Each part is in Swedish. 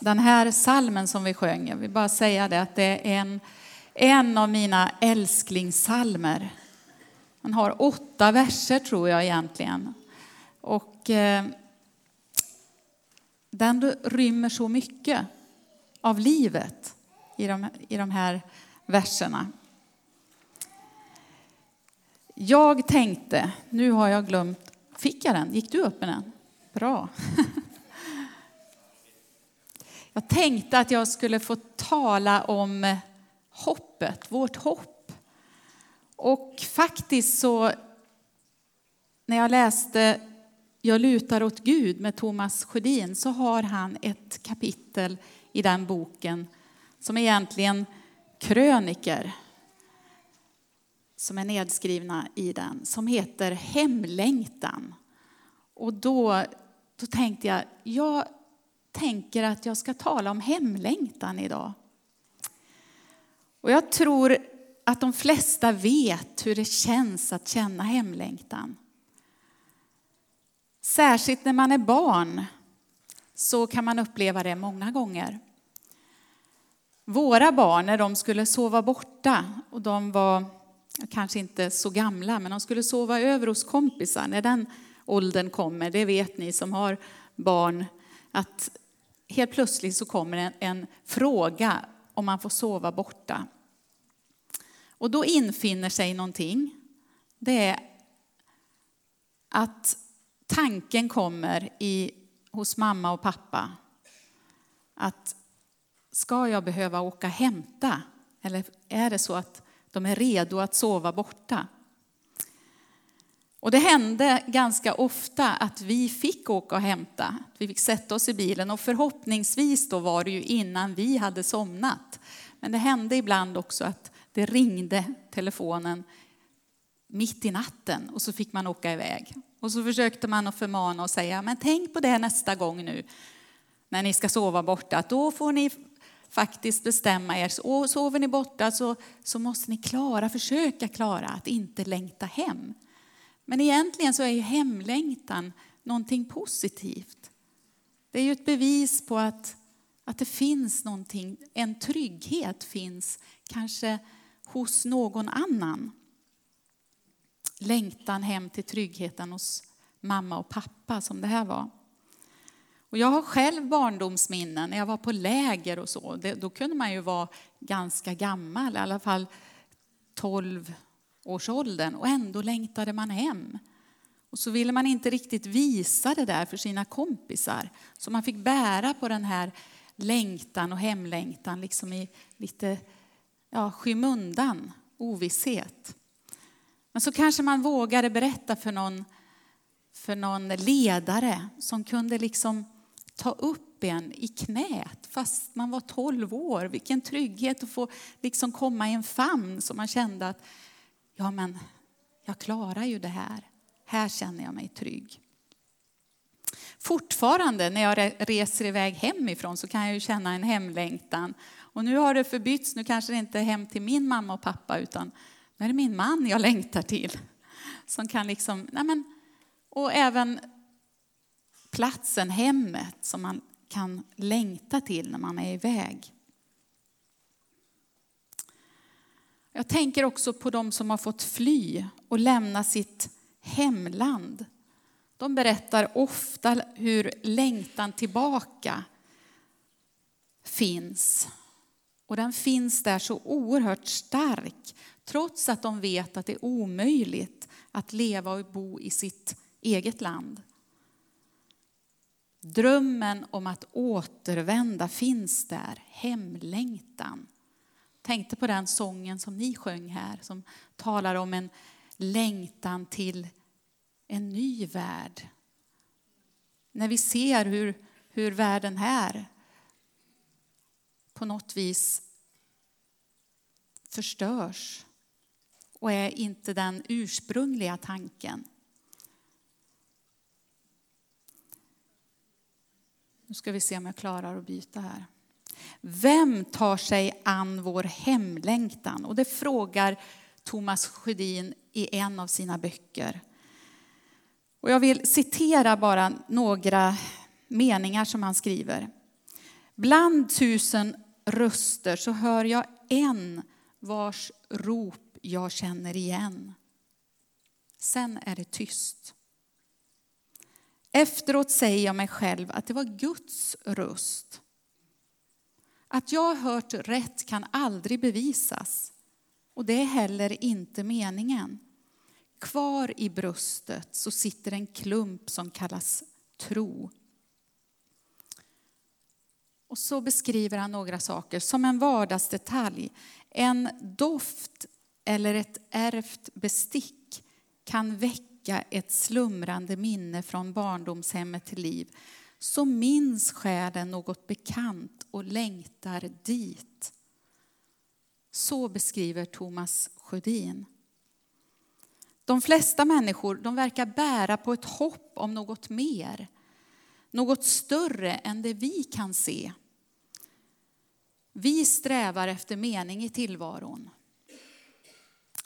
den här salmen som vi sjöng, jag vill bara säga det att det är en, en av mina älsklingssalmer. Den har åtta verser tror jag egentligen. Och eh, den rymmer så mycket av livet i de, i de här verserna. Jag tänkte, nu har jag glömt, fick jag den? Gick du upp med den? Bra. Jag tänkte att jag skulle få tala om hoppet, vårt hopp. Och faktiskt så, när jag läste Jag lutar åt Gud med Thomas Sjödin så har han ett kapitel i den boken som är egentligen kröniker som är nedskrivna i den, som heter Hemlängtan. Och då, då tänkte jag, jag tänker att jag ska tala om hemlängtan idag. Och jag tror att de flesta vet hur det känns att känna hemlängtan. Särskilt när man är barn så kan man uppleva det många gånger. Våra barn, när de skulle sova borta, och de var kanske inte så gamla, men de skulle sova över hos kompisar. När den åldern kommer, det vet ni som har barn, att helt plötsligt så kommer en, en fråga om man får sova borta. Och då infinner sig någonting. Det är att tanken kommer i, hos mamma och pappa att ska jag behöva åka och hämta? Eller är det så att de är redo att sova borta? Och det hände ganska ofta att vi fick åka och hämta. Vi fick sätta oss i bilen och förhoppningsvis då var det ju innan vi hade somnat. Men det hände ibland också att det ringde telefonen mitt i natten och så fick man åka iväg. Och så försökte man att förmana och säga, men tänk på det nästa gång nu när ni ska sova borta, att då får ni faktiskt bestämma er. Och sover ni borta så, så måste ni klara, försöka klara att inte längta hem. Men egentligen så är ju hemlängtan någonting positivt. Det är ju ett bevis på att, att det finns någonting, en trygghet finns kanske hos någon annan. Längtan hem till tryggheten hos mamma och pappa som det här var. Och jag har själv barndomsminnen när jag var på läger och så. då kunde man ju vara ganska gammal, i alla fall 12 årsåldern och ändå längtade man hem. Och så ville man inte riktigt visa det där för sina kompisar. Så man fick bära på den här längtan och hemlängtan liksom i lite ja, skymundan, ovisshet. Men så kanske man vågade berätta för någon, för någon ledare som kunde liksom ta upp en i knät fast man var 12 år. Vilken trygghet att få liksom komma i en famn som man kände att ja men jag klarar ju det här. Här känner jag mig trygg. Fortfarande när jag reser iväg hemifrån så kan jag ju känna en hemlängtan. Och nu har det förbytts, nu kanske det inte är hem till min mamma och pappa utan nu är det min man jag längtar till. Som kan liksom, nej men, och även platsen, hemmet som man kan längta till när man är iväg. Jag tänker också på de som har fått fly och lämna sitt hemland. De berättar ofta hur längtan tillbaka finns. Och den finns där så oerhört stark trots att de vet att det är omöjligt att leva och bo i sitt eget land. Drömmen om att återvända finns där, hemlängtan tänkte på den sången som ni sjöng här som talar om en längtan till en ny värld. När vi ser hur, hur världen här på något vis förstörs och är inte den ursprungliga tanken. Nu ska vi se om jag klarar att byta här. Vem tar sig an vår hemlängtan? Och det frågar Thomas Sjödin i en av sina böcker. Och jag vill citera bara några meningar som han skriver. Bland tusen röster så hör jag en vars rop jag känner igen. Sen är det tyst. Efteråt säger jag mig själv att det var Guds röst. Att jag har hört rätt kan aldrig bevisas. Och det är heller inte meningen. Kvar i bröstet så sitter en klump som kallas tro. Och så beskriver han några saker som en vardagsdetalj. En doft eller ett ärvt bestick kan väcka ett slumrande minne från barndomshemmet till liv. Så minns själen något bekant och längtar dit. Så beskriver Thomas Sjödin. De flesta människor de verkar bära på ett hopp om något mer. Något större än det vi kan se. Vi strävar efter mening i tillvaron.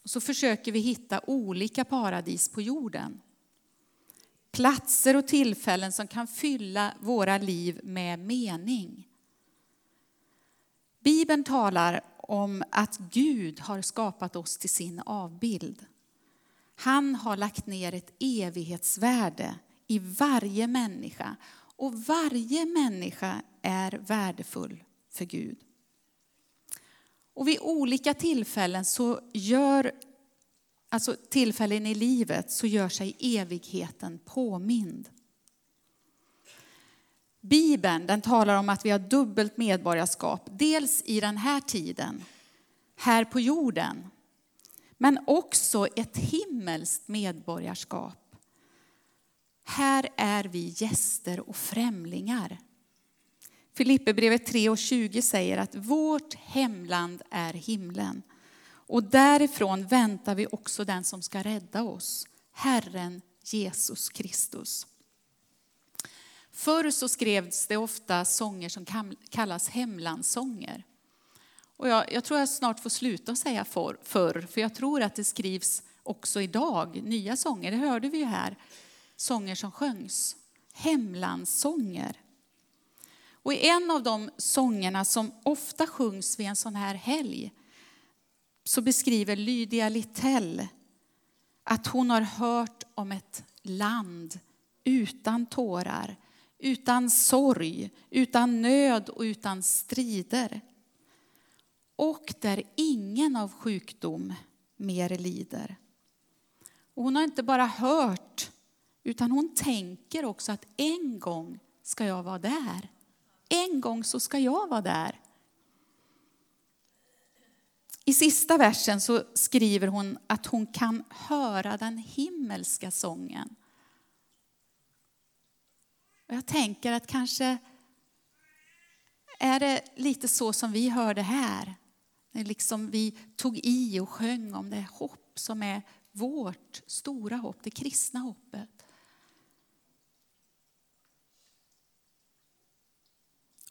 Så försöker vi hitta olika paradis på jorden. Platser och tillfällen som kan fylla våra liv med mening. Bibeln talar om att Gud har skapat oss till sin avbild. Han har lagt ner ett evighetsvärde i varje människa och varje människa är värdefull för Gud. Och vid olika tillfällen så gör alltså tillfällen i livet så gör sig evigheten påmind. Bibeln den talar om att vi har dubbelt medborgarskap, dels i den här tiden, här på jorden, men också ett himmelskt medborgarskap. Här är vi gäster och främlingar. Filipperbrevet 3 och 20 säger att vårt hemland är himlen. Och därifrån väntar vi också den som ska rädda oss, Herren Jesus Kristus. Förr så skrevs det ofta sånger som kallas hemlandssånger. Och jag, jag tror jag snart får sluta säga för, förr, för jag tror att det skrivs också idag nya sånger. Det hörde vi ju här, sånger som sjöngs. Hemlandssånger. Och i en av de sångerna som ofta sjungs vid en sån här helg så beskriver Lydia Littell att hon har hört om ett land utan tårar, utan sorg, utan nöd och utan strider. Och där ingen av sjukdom mer lider. Och hon har inte bara hört, utan hon tänker också att en gång ska jag vara där. En gång så ska jag vara där. I sista versen så skriver hon att hon kan höra den himmelska sången. Och jag tänker att kanske är det lite så som vi hörde här. När liksom vi tog i och sjöng om det hopp som är vårt stora hopp, det kristna hoppet.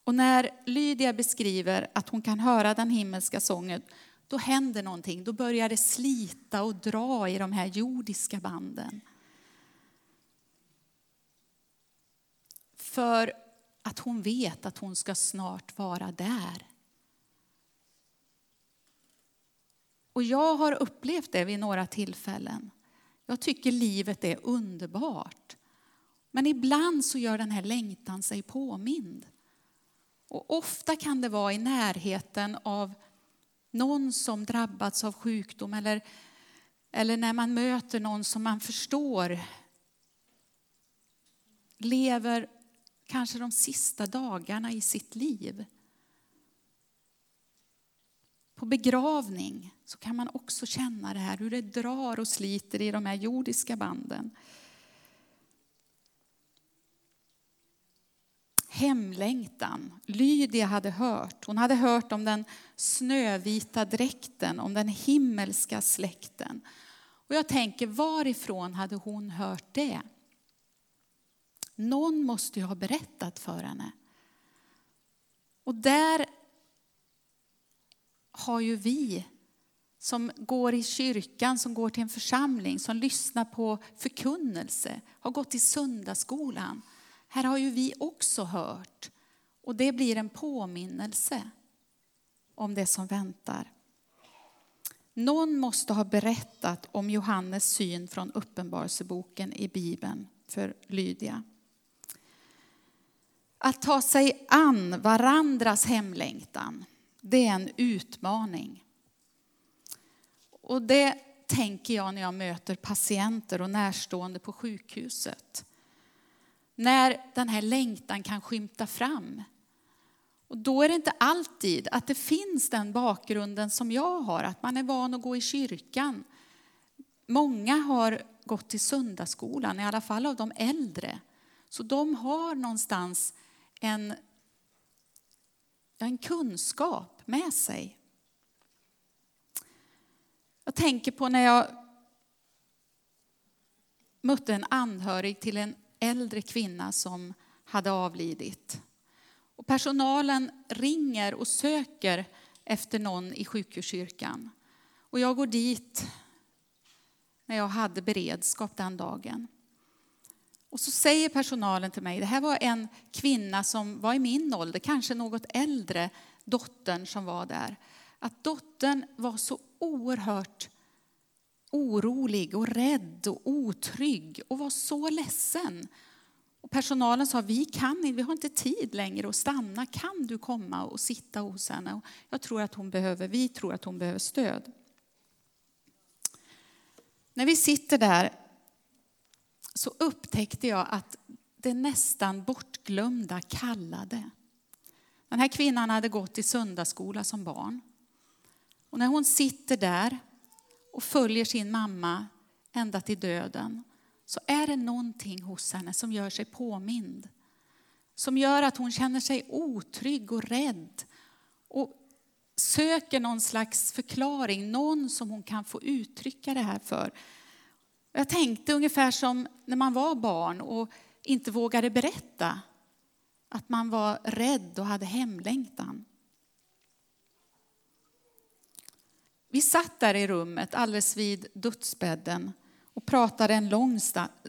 Och när Lydia beskriver att hon kan höra den himmelska sången, då händer någonting. Då börjar det slita och dra i de här jordiska banden. För att hon vet att hon ska snart vara där. Och jag har upplevt det vid några tillfällen. Jag tycker livet är underbart. Men ibland så gör den här längtan sig påmind. Och ofta kan det vara i närheten av någon som drabbats av sjukdom eller, eller när man möter någon som man förstår lever kanske de sista dagarna i sitt liv. På begravning så kan man också känna det här, hur det drar och sliter i de här jordiska banden. hemlängtan. Lydia hade hört. Hon hade hört om den snövita dräkten, om den himmelska släkten. Och jag tänker, varifrån hade hon hört det? Någon måste ju ha berättat för henne. Och där har ju vi som går i kyrkan, som går till en församling, som lyssnar på förkunnelse, har gått i söndagsskolan. Här har ju vi också hört. Och det blir en påminnelse om det som väntar. Någon måste ha berättat om Johannes syn från Uppenbarelseboken i Bibeln för Lydia. Att ta sig an varandras hemlängtan, det är en utmaning. Och det tänker jag när jag möter patienter och närstående på sjukhuset. När den här längtan kan skymta fram. Och då är det inte alltid att det finns den bakgrunden som jag har, att man är van att gå i kyrkan. Många har gått till söndagsskolan, i alla fall av de äldre. Så de har någonstans en, en kunskap med sig. Jag tänker på när jag mötte en anhörig till en äldre kvinna som hade avlidit. Och personalen ringer och söker efter någon i sjukhuskyrkan. Och jag går dit när jag hade beredskap den dagen. Och så säger personalen till mig, det här var en kvinna som var i min ålder, kanske något äldre, dottern som var där. Att dottern var så oerhört orolig och rädd och otrygg och var så ledsen. Och personalen sa, vi kan vi har inte tid längre att stanna. Kan du komma och sitta hos henne? Och jag tror att hon behöver, vi tror att hon behöver stöd. När vi sitter där så upptäckte jag att det nästan bortglömda kallade. Den här kvinnan hade gått i söndagsskola som barn. Och när hon sitter där och följer sin mamma ända till döden så är det någonting hos henne som gör sig påmind. Som gör att hon känner sig otrygg och rädd och söker någon slags förklaring, någon som hon kan få uttrycka det här för. Jag tänkte ungefär som när man var barn och inte vågade berätta att man var rädd och hade hemlängtan. Vi satt där i rummet alldeles vid dödsbädden och pratade en lång,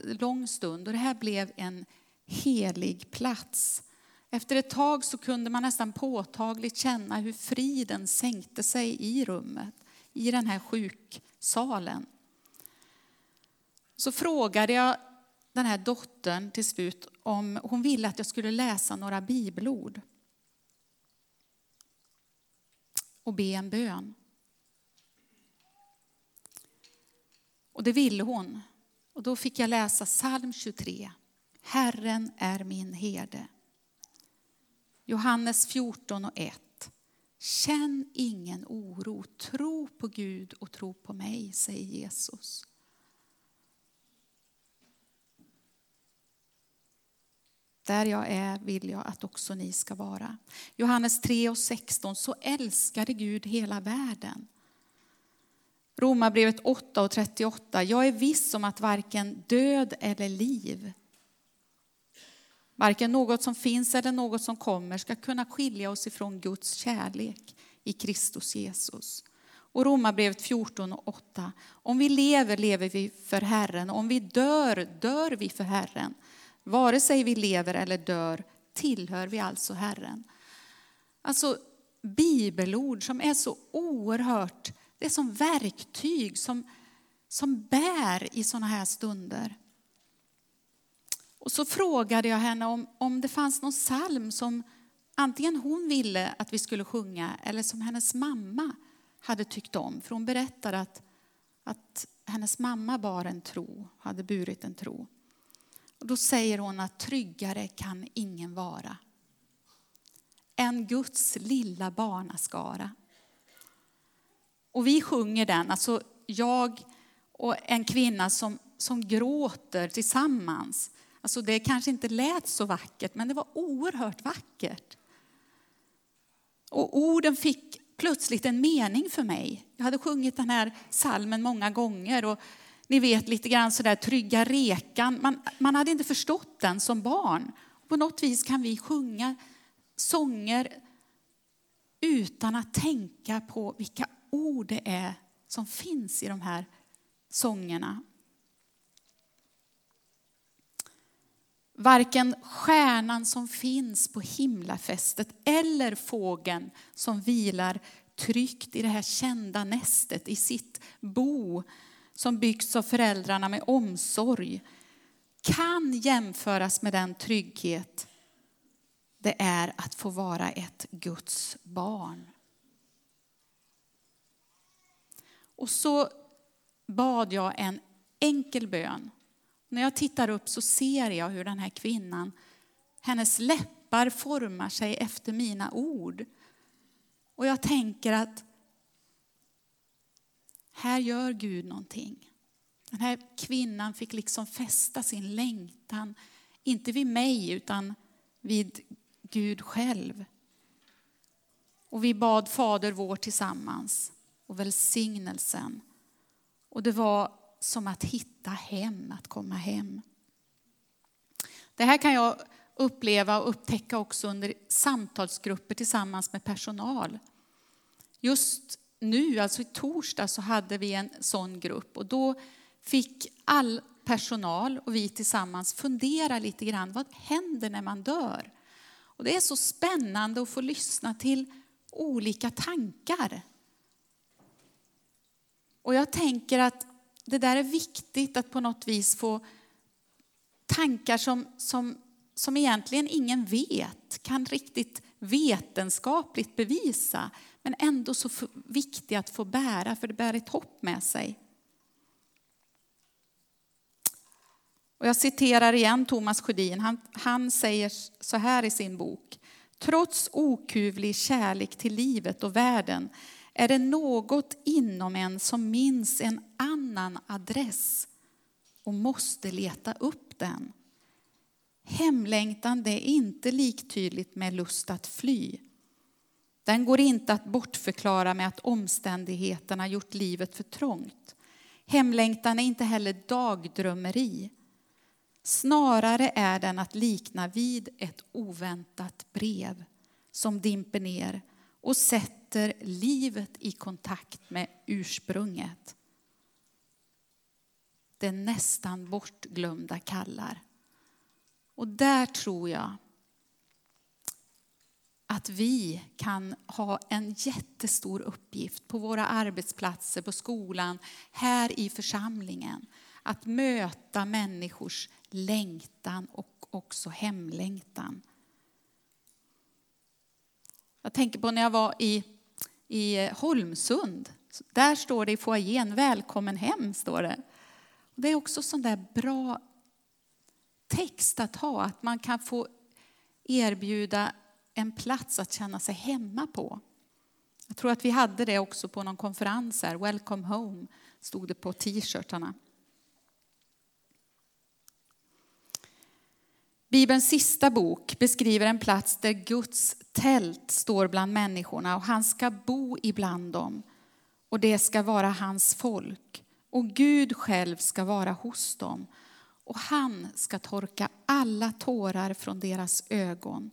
lång stund och det här blev en helig plats. Efter ett tag så kunde man nästan påtagligt känna hur friden sänkte sig i rummet, i den här sjuksalen. Så frågade jag den här dottern till slut om hon ville att jag skulle läsa några bibelord och be en bön. Och det ville hon. Och då fick jag läsa psalm 23. Herren är min herde. Johannes 14 och 1. Känn ingen oro, tro på Gud och tro på mig, säger Jesus. Där jag är vill jag att också ni ska vara. Johannes 3 och 16. Så älskade Gud hela världen Romarbrevet 8 och 38. Jag är viss om att varken död eller liv, varken något som finns eller något som kommer ska kunna skilja oss ifrån Guds kärlek i Kristus Jesus. Och Romarbrevet 14 och 8. Om vi lever, lever vi för Herren. Om vi dör, dör vi för Herren. Vare sig vi lever eller dör tillhör vi alltså Herren. Alltså bibelord som är så oerhört det är som verktyg som, som bär i sådana här stunder. Och så frågade jag henne om, om det fanns någon psalm som antingen hon ville att vi skulle sjunga eller som hennes mamma hade tyckt om. För hon berättade att, att hennes mamma bar en tro, hade burit en tro. Och då säger hon att tryggare kan ingen vara än Guds lilla barnaskara. Och vi sjunger den, alltså jag och en kvinna som, som gråter tillsammans. Alltså det kanske inte lät så vackert, men det var oerhört vackert. Och orden fick plötsligt en mening för mig. Jag hade sjungit den här salmen många gånger och ni vet lite grann sådär trygga rekan. Man, man hade inte förstått den som barn. På något vis kan vi sjunga sånger utan att tänka på vilka ord det är som finns i de här sångerna. Varken stjärnan som finns på himlafästet eller fågeln som vilar tryggt i det här kända nästet i sitt bo som byggts av föräldrarna med omsorg kan jämföras med den trygghet det är att få vara ett Guds barn. Och så bad jag en enkel bön. När jag tittar upp så ser jag hur den här kvinnan, hennes läppar formar sig efter mina ord. Och jag tänker att här gör Gud någonting. Den här kvinnan fick liksom fästa sin längtan, inte vid mig utan vid Gud själv. Och vi bad Fader vår tillsammans och välsignelsen. Och det var som att hitta hem, att komma hem. Det här kan jag uppleva och upptäcka också under samtalsgrupper tillsammans med personal. Just nu, alltså i torsdag, så hade vi en sån grupp och då fick all personal och vi tillsammans fundera lite grann. Vad händer när man dör? Och det är så spännande att få lyssna till olika tankar. Och jag tänker att det där är viktigt att på något vis få tankar som, som, som egentligen ingen vet, kan riktigt vetenskapligt bevisa, men ändå så viktig att få bära, för det bär ett hopp med sig. Och jag citerar igen Thomas Sjödin. Han, han säger så här i sin bok. Trots okuvlig kärlek till livet och världen är det något inom en som minns en annan adress och måste leta upp den. Hemlängtan det är inte liktydigt med lust att fly. Den går inte att bortförklara med att omständigheterna gjort livet för trångt. Hemlängtan är inte heller dagdrömmeri. Snarare är den att likna vid ett oväntat brev som dimper ner och sätter livet i kontakt med ursprunget. Det nästan bortglömda kallar. Och där tror jag att vi kan ha en jättestor uppgift på våra arbetsplatser, på skolan, här i församlingen. Att möta människors längtan och också hemlängtan. Jag tänker på när jag var i, i Holmsund. Där står det i foajén, välkommen hem, står det. Det är också sån där bra text att ha, att man kan få erbjuda en plats att känna sig hemma på. Jag tror att vi hade det också på någon konferens här, Welcome home, stod det på t-shirtarna. Bibelns sista bok beskriver en plats där Guds tält står bland människorna och han ska bo ibland dem. Och det ska vara hans folk. Och Gud själv ska vara hos dem. Och han ska torka alla tårar från deras ögon.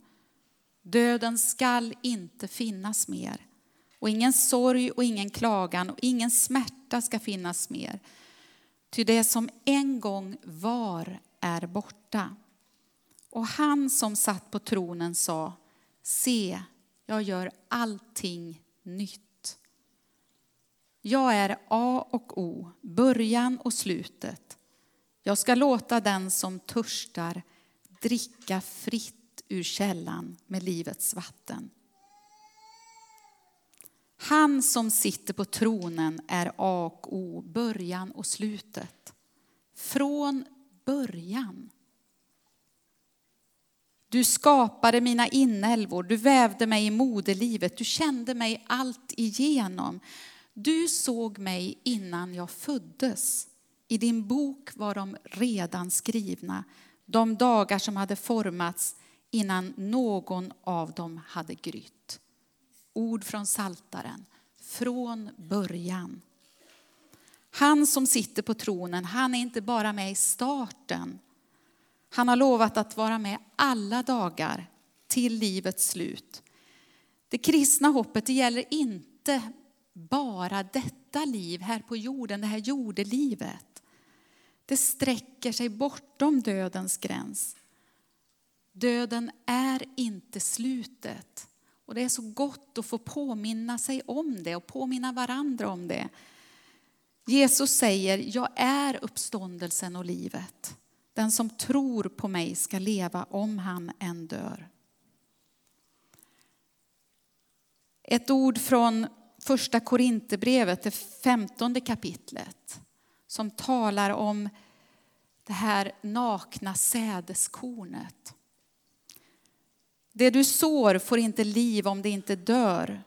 Döden skall inte finnas mer. Och ingen sorg och ingen klagan och ingen smärta ska finnas mer. Ty det som en gång var är borta. Och han som satt på tronen sa, se, jag gör allting nytt. Jag är A och O, början och slutet. Jag ska låta den som törstar dricka fritt ur källan med livets vatten. Han som sitter på tronen är A och O, början och slutet. Från början du skapade mina inälvor, du vävde mig i moderlivet, du kände mig allt igenom. Du såg mig innan jag föddes. I din bok var de redan skrivna. de dagar som hade formats innan någon av dem hade grytt. Ord från Saltaren. Från början. Han som sitter på tronen, han är inte bara med i starten. Han har lovat att vara med alla dagar till livets slut. Det kristna hoppet det gäller inte bara detta liv här på jorden, det här jordelivet. Det sträcker sig bortom dödens gräns. Döden är inte slutet. Och det är så gott att få påminna sig om det och påminna varandra om det. Jesus säger, jag är uppståndelsen och livet. Den som tror på mig ska leva om han än dör. Ett ord från första Korinthierbrevet, det femtonde kapitlet, som talar om det här nakna sädeskornet. Det du sår får inte liv om det inte dör.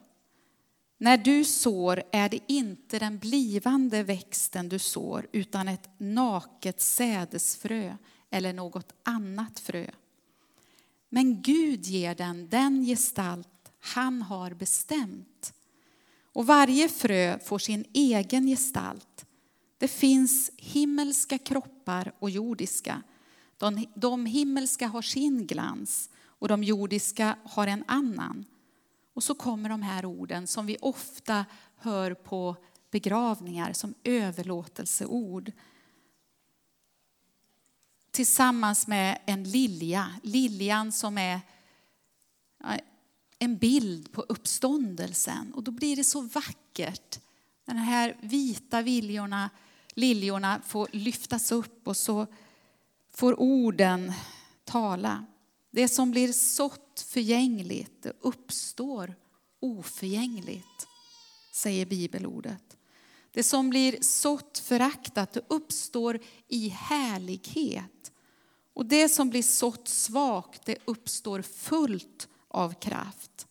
När du sår är det inte den blivande växten du sår utan ett naket sädesfrö eller något annat frö. Men Gud ger den den gestalt han har bestämt. Och varje frö får sin egen gestalt. Det finns himmelska kroppar och jordiska. De, de himmelska har sin glans och de jordiska har en annan. Och så kommer de här orden som vi ofta hör på begravningar som överlåtelseord. Tillsammans med en lilja, liljan som är en bild på uppståndelsen. Och då blir det så vackert. De här vita viljorna, liljorna får lyftas upp och så får orden tala. Det som blir sått förgängligt, det uppstår oförgängligt, säger bibelordet. Det som blir sått föraktat, det uppstår i härlighet. Och det som blir sått svagt, det uppstår fullt av kraft.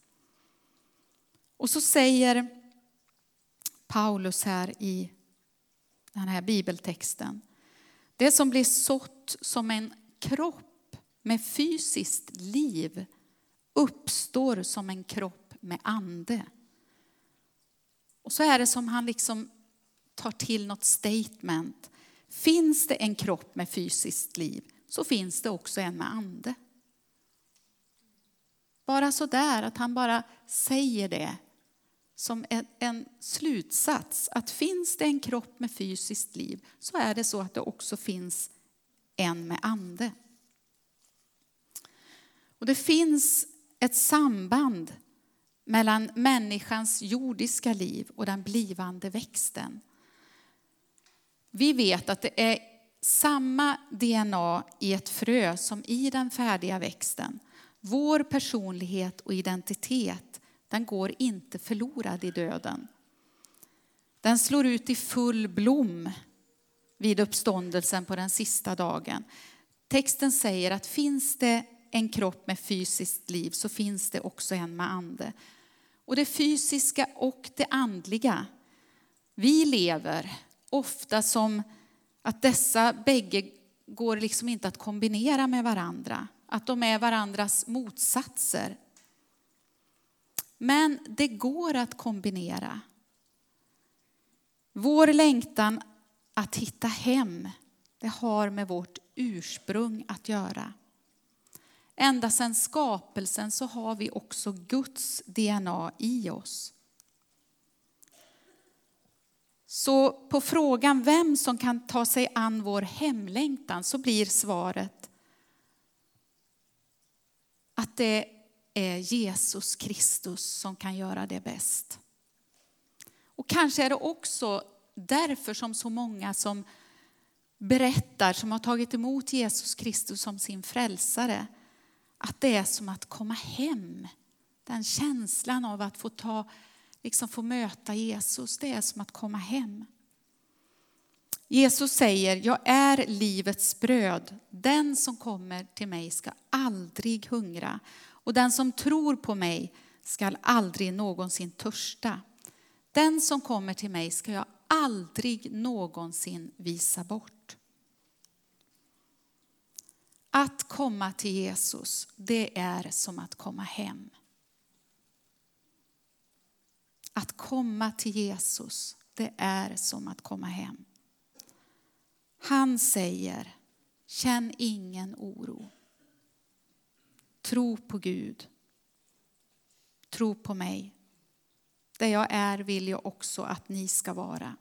Och så säger Paulus här i den här bibeltexten. Det som blir sått som en kropp med fysiskt liv uppstår som en kropp med ande. Och så är det som han liksom tar till något statement. Finns det en kropp med fysiskt liv så finns det också en med ande. Bara så där att han bara säger det som en, en, slutsats. Att finns det en kropp med fysiskt liv så är det så att det också finns en med ande. Och det finns ett samband mellan människans jordiska liv och den blivande växten. Vi vet att det är samma DNA i ett frö som i den färdiga växten. Vår personlighet och identitet den går inte förlorad i döden. Den slår ut i full blom vid uppståndelsen på den sista dagen. Texten säger att finns det en kropp med fysiskt liv så finns det också en med ande. Och det fysiska och det andliga. Vi lever ofta som att dessa bägge går liksom inte att kombinera med varandra. Att de är varandras motsatser. Men det går att kombinera. Vår längtan att hitta hem, det har med vårt ursprung att göra. Ända sedan skapelsen så har vi också Guds DNA i oss. Så på frågan vem som kan ta sig an vår hemlängtan så blir svaret att det är Jesus Kristus som kan göra det bäst. Och kanske är det också därför som så många som berättar, som har tagit emot Jesus Kristus som sin frälsare, att det är som att komma hem. Den känslan av att få, ta, liksom få möta Jesus, det är som att komma hem. Jesus säger, jag är livets bröd. Den som kommer till mig ska aldrig hungra och den som tror på mig ska aldrig någonsin törsta. Den som kommer till mig ska jag aldrig någonsin visa bort. Att komma till Jesus, det är som att komma hem. Att komma till Jesus, det är som att komma hem. Han säger, känn ingen oro. Tro på Gud. Tro på mig. Där jag är vill jag också att ni ska vara.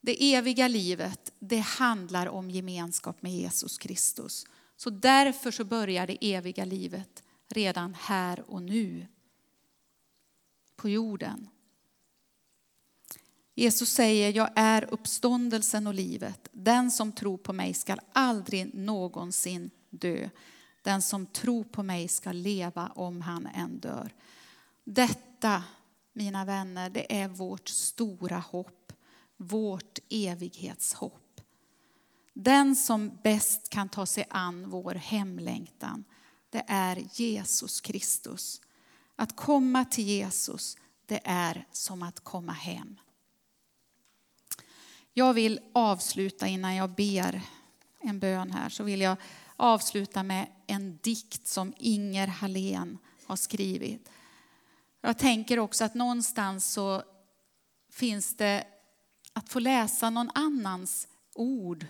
Det eviga livet, det handlar om gemenskap med Jesus Kristus. Så därför så börjar det eviga livet redan här och nu på jorden. Jesus säger, jag är uppståndelsen och livet. Den som tror på mig skall aldrig någonsin dö. Den som tror på mig ska leva om han än dör. Detta, mina vänner, det är vårt stora hopp. Vårt evighetshopp. Den som bäst kan ta sig an vår hemlängtan, det är Jesus Kristus. Att komma till Jesus, det är som att komma hem. Jag vill avsluta innan jag ber en bön här, så vill jag avsluta med en dikt som Inger Hallén har skrivit. Jag tänker också att någonstans så finns det att få läsa någon annans ord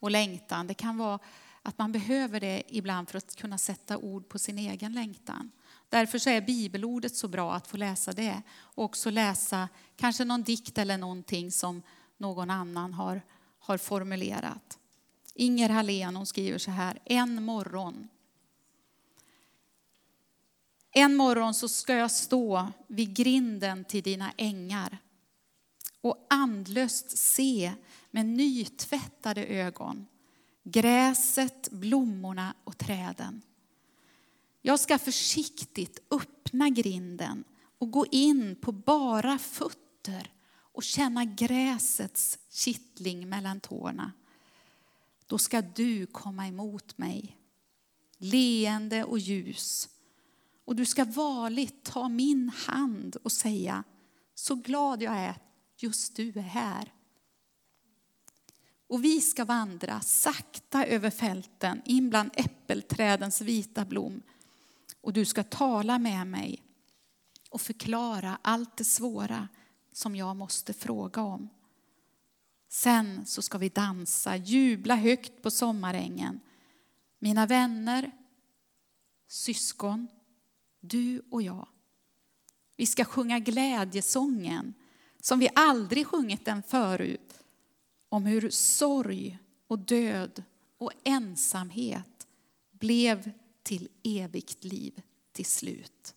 och längtan. Det kan vara att man behöver det ibland för att kunna sätta ord på sin egen längtan. Därför så är bibelordet så bra att få läsa det. Och också läsa kanske någon dikt eller någonting som någon annan har, har formulerat. Inger Hallén hon skriver så här, en morgon. En morgon så ska jag stå vid grinden till dina ängar och andlöst se med nytvättade ögon gräset, blommorna och träden. Jag ska försiktigt öppna grinden och gå in på bara fötter och känna gräsets kittling mellan tårna. Då ska du komma emot mig, leende och ljus. Och du ska varligt ta min hand och säga, så glad jag är just du är här. Och vi ska vandra sakta över fälten in bland äppelträdens vita blom. Och du ska tala med mig och förklara allt det svåra som jag måste fråga om. Sen så ska vi dansa, jubla högt på sommarängen. Mina vänner, syskon, du och jag. Vi ska sjunga glädjesången som vi aldrig sjungit den förut. Om hur sorg och död och ensamhet blev till evigt liv till slut.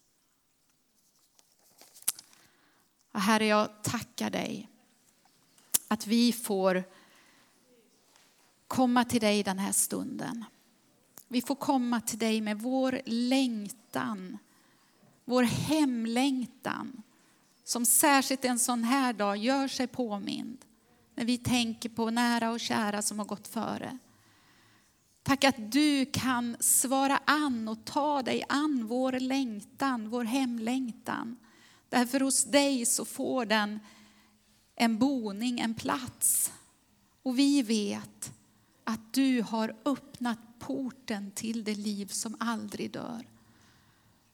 Och Herre, jag tackar dig att vi får komma till dig den här stunden. Vi får komma till dig med vår längtan, vår hemlängtan som särskilt en sån här dag gör sig påmind när vi tänker på nära och kära som har gått före. Tack att du kan svara an och ta dig an vår längtan, vår hemlängtan. Därför hos dig så får den en boning, en plats. Och vi vet att du har öppnat porten till det liv som aldrig dör.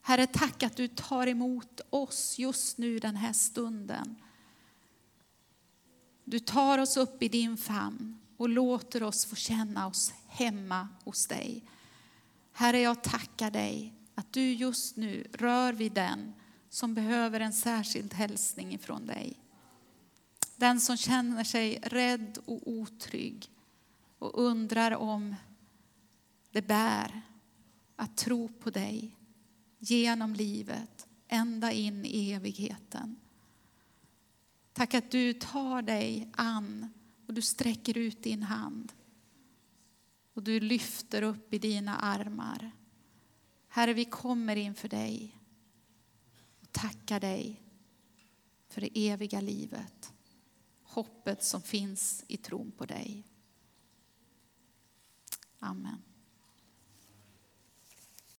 Herre, tack att du tar emot oss just nu den här stunden. Du tar oss upp i din famn och låter oss få känna oss hemma hos dig. Herre, jag tackar dig att du just nu rör vid den som behöver en särskild hälsning ifrån dig. Den som känner sig rädd och otrygg och undrar om det bär att tro på dig genom livet, ända in i evigheten. Tack att du tar dig an och du sträcker ut din hand. Och du lyfter upp i dina armar. Herre, vi kommer inför dig och tackar dig för det eviga livet. Hoppet som finns i tron på dig. Amen.